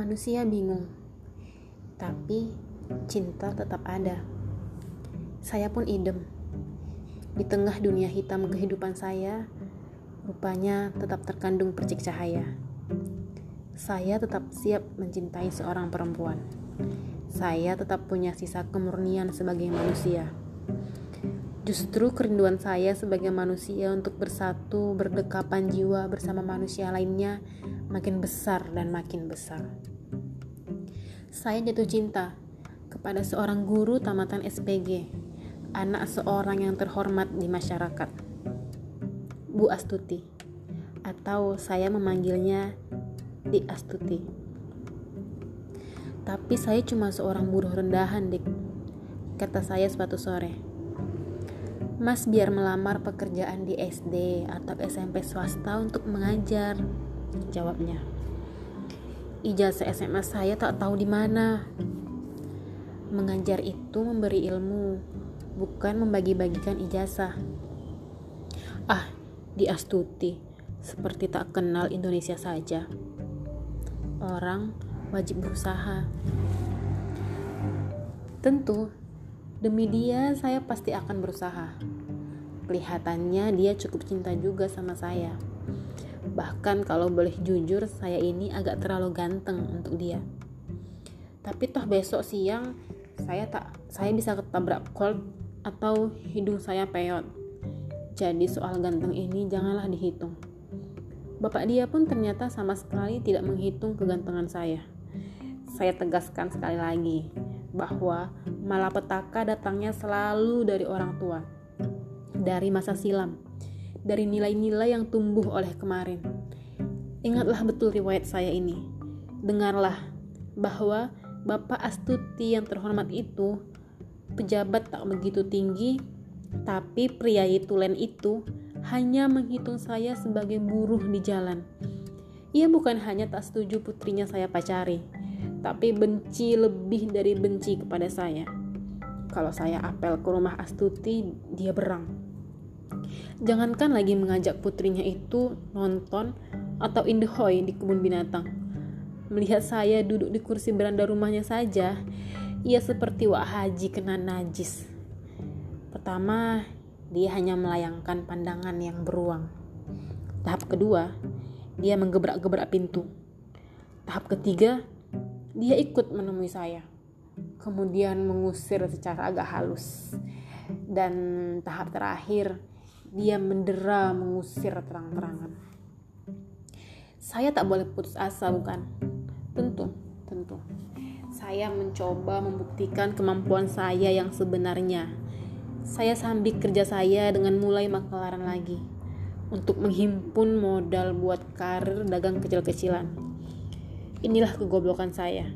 Manusia bingung, tapi cinta tetap ada. Saya pun idem. Di tengah dunia hitam kehidupan saya, rupanya tetap terkandung percik cahaya. Saya tetap siap mencintai seorang perempuan. Saya tetap punya sisa kemurnian sebagai manusia. Justru kerinduan saya sebagai manusia untuk bersatu, berdekapan jiwa bersama manusia lainnya makin besar dan makin besar. Saya jatuh cinta kepada seorang guru tamatan SPG, anak seorang yang terhormat di masyarakat. Bu Astuti, atau saya memanggilnya Di Astuti. Tapi saya cuma seorang buruh rendahan, Dik, kata saya suatu sore. Mas biar melamar pekerjaan di SD atau SMP swasta untuk mengajar jawabnya. Ijazah SMA saya tak tahu di mana. Mengajar itu memberi ilmu, bukan membagi-bagikan ijazah. Ah, di Astuti, seperti tak kenal Indonesia saja. Orang wajib berusaha. Tentu, demi dia saya pasti akan berusaha. Kelihatannya dia cukup cinta juga sama saya. Bahkan kalau boleh jujur, saya ini agak terlalu ganteng untuk dia. Tapi toh besok siang saya tak saya bisa ketabrak cold atau hidung saya peot. Jadi soal ganteng ini janganlah dihitung. Bapak dia pun ternyata sama sekali tidak menghitung kegantengan saya. Saya tegaskan sekali lagi bahwa malapetaka datangnya selalu dari orang tua, dari masa silam dari nilai-nilai yang tumbuh oleh kemarin. Ingatlah betul riwayat saya ini. Dengarlah bahwa Bapak Astuti yang terhormat itu pejabat tak begitu tinggi, tapi pria tulen itu hanya menghitung saya sebagai buruh di jalan. Ia bukan hanya tak setuju putrinya saya pacari, tapi benci lebih dari benci kepada saya. Kalau saya apel ke rumah Astuti, dia berang. Jangankan lagi mengajak putrinya itu nonton atau in the hoy di kebun binatang. Melihat saya duduk di kursi beranda rumahnya saja, ia seperti wak haji kena najis. Pertama, dia hanya melayangkan pandangan yang beruang. Tahap kedua, dia menggebrak-gebrak pintu. Tahap ketiga, dia ikut menemui saya. Kemudian mengusir secara agak halus. Dan tahap terakhir, dia mendera mengusir terang-terangan. Saya tak boleh putus asa, bukan? Tentu, tentu. Saya mencoba membuktikan kemampuan saya yang sebenarnya. Saya sambik kerja saya dengan mulai makelaran lagi untuk menghimpun modal buat karir dagang kecil-kecilan. Inilah kegoblokan saya.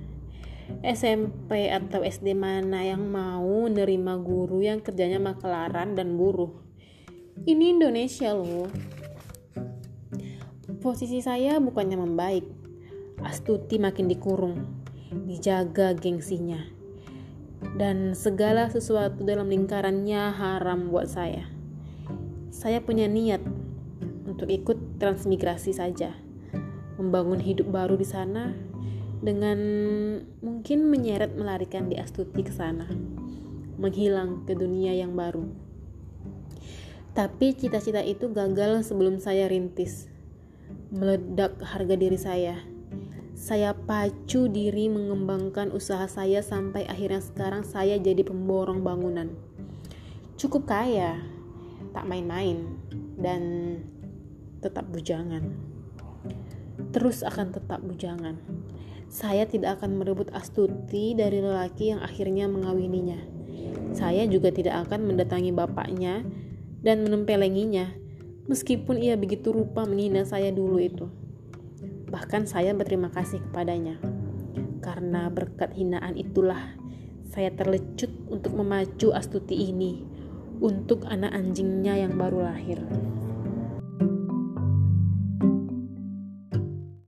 SMP atau SD mana yang mau nerima guru yang kerjanya makelaran dan buruh? Ini Indonesia loh. Posisi saya bukannya membaik. Astuti makin dikurung, dijaga gengsinya. Dan segala sesuatu dalam lingkarannya haram buat saya. Saya punya niat untuk ikut transmigrasi saja. Membangun hidup baru di sana dengan mungkin menyeret melarikan di Astuti ke sana. Menghilang ke dunia yang baru tapi cita-cita itu gagal sebelum saya rintis. Meledak harga diri saya. Saya pacu diri mengembangkan usaha saya sampai akhirnya sekarang saya jadi pemborong bangunan. Cukup kaya, tak main-main, dan tetap bujangan. Terus akan tetap bujangan. Saya tidak akan merebut Astuti dari lelaki yang akhirnya mengawininya. Saya juga tidak akan mendatangi bapaknya dan menempelengginya, meskipun ia begitu rupa menghina saya dulu itu. Bahkan saya berterima kasih kepadanya, karena berkat hinaan itulah saya terlecut untuk memacu Astuti ini untuk anak anjingnya yang baru lahir.